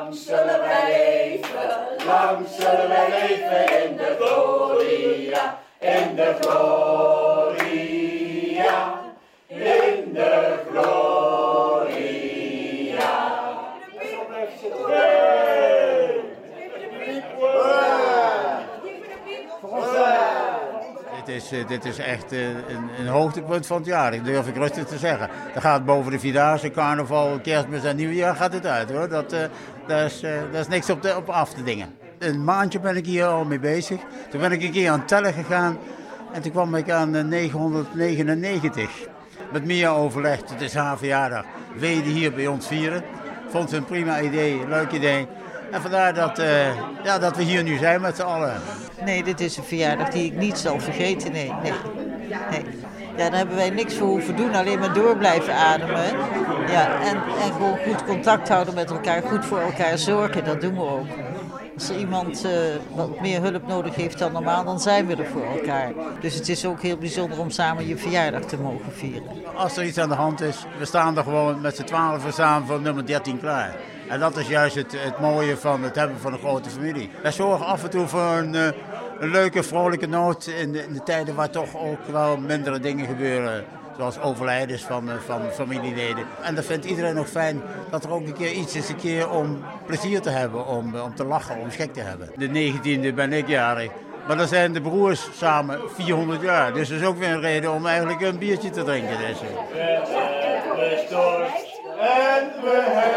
Lang zullen wij leven, lang zullen wij leven in de gloria, in de gloria, in de gloria. Dit eh, dit is echt eh, een, een hoogtepunt van het jaar, dat durf ik rustig te zeggen. Dat gaat boven de Vierdaagse, carnaval, kerstmis en nieuwjaar gaat het uit hoor. Dat, eh, daar, is, is niks op, af te dingen. Een maandje ben ik hier al mee bezig. Toen ben ik een keer aan het tellen gegaan en toen kwam ik aan eh, 999. Met Mia overlegd, het is haar verjaardag. Hier bij ons vieren? Vond ze een prima idee, leuk idee. En vandaar dat, eh, ja, dat we hier nu zijn met z'n allen. Nee, dit is een verjaardag die ik niet zal vergeten. Nee, nee. Ja, daar hebben wij niks voor hoeven doen, alleen maar door blijven ademen. Ja, en, en gewoon goed contact houden met elkaar, goed voor elkaar zorgen, dat doen we ook. Als iemand eh, wat meer hulp nodig heeft dan normaal, dan zijn we er voor elkaar. Dus het is ook heel bijzonder om samen je verjaardag te mogen vieren. Als er iets aan de hand is, we staan er gewoon met z'n twaalf samen voor nummer 13 klaar. En dat is juist het, het mooie van het hebben van een grote familie. Wij zorgen af en toe voor een, eh, leuke, vrolijke noot in in de tijden waar toch ook wel mindere dingen gebeuren. Zoals overlijdens van, eh, van familieleden. En dat vindt iedereen ook fijn dat er ook een keer iets is een keer om plezier te hebben, om, eh, om te lachen, om schik te hebben. De 19e ben ik jarig. Maar dan zijn de broers samen 400 jaar. Dus dat is ook weer een reden om eigenlijk een biertje te drinken. Hebben dorst en we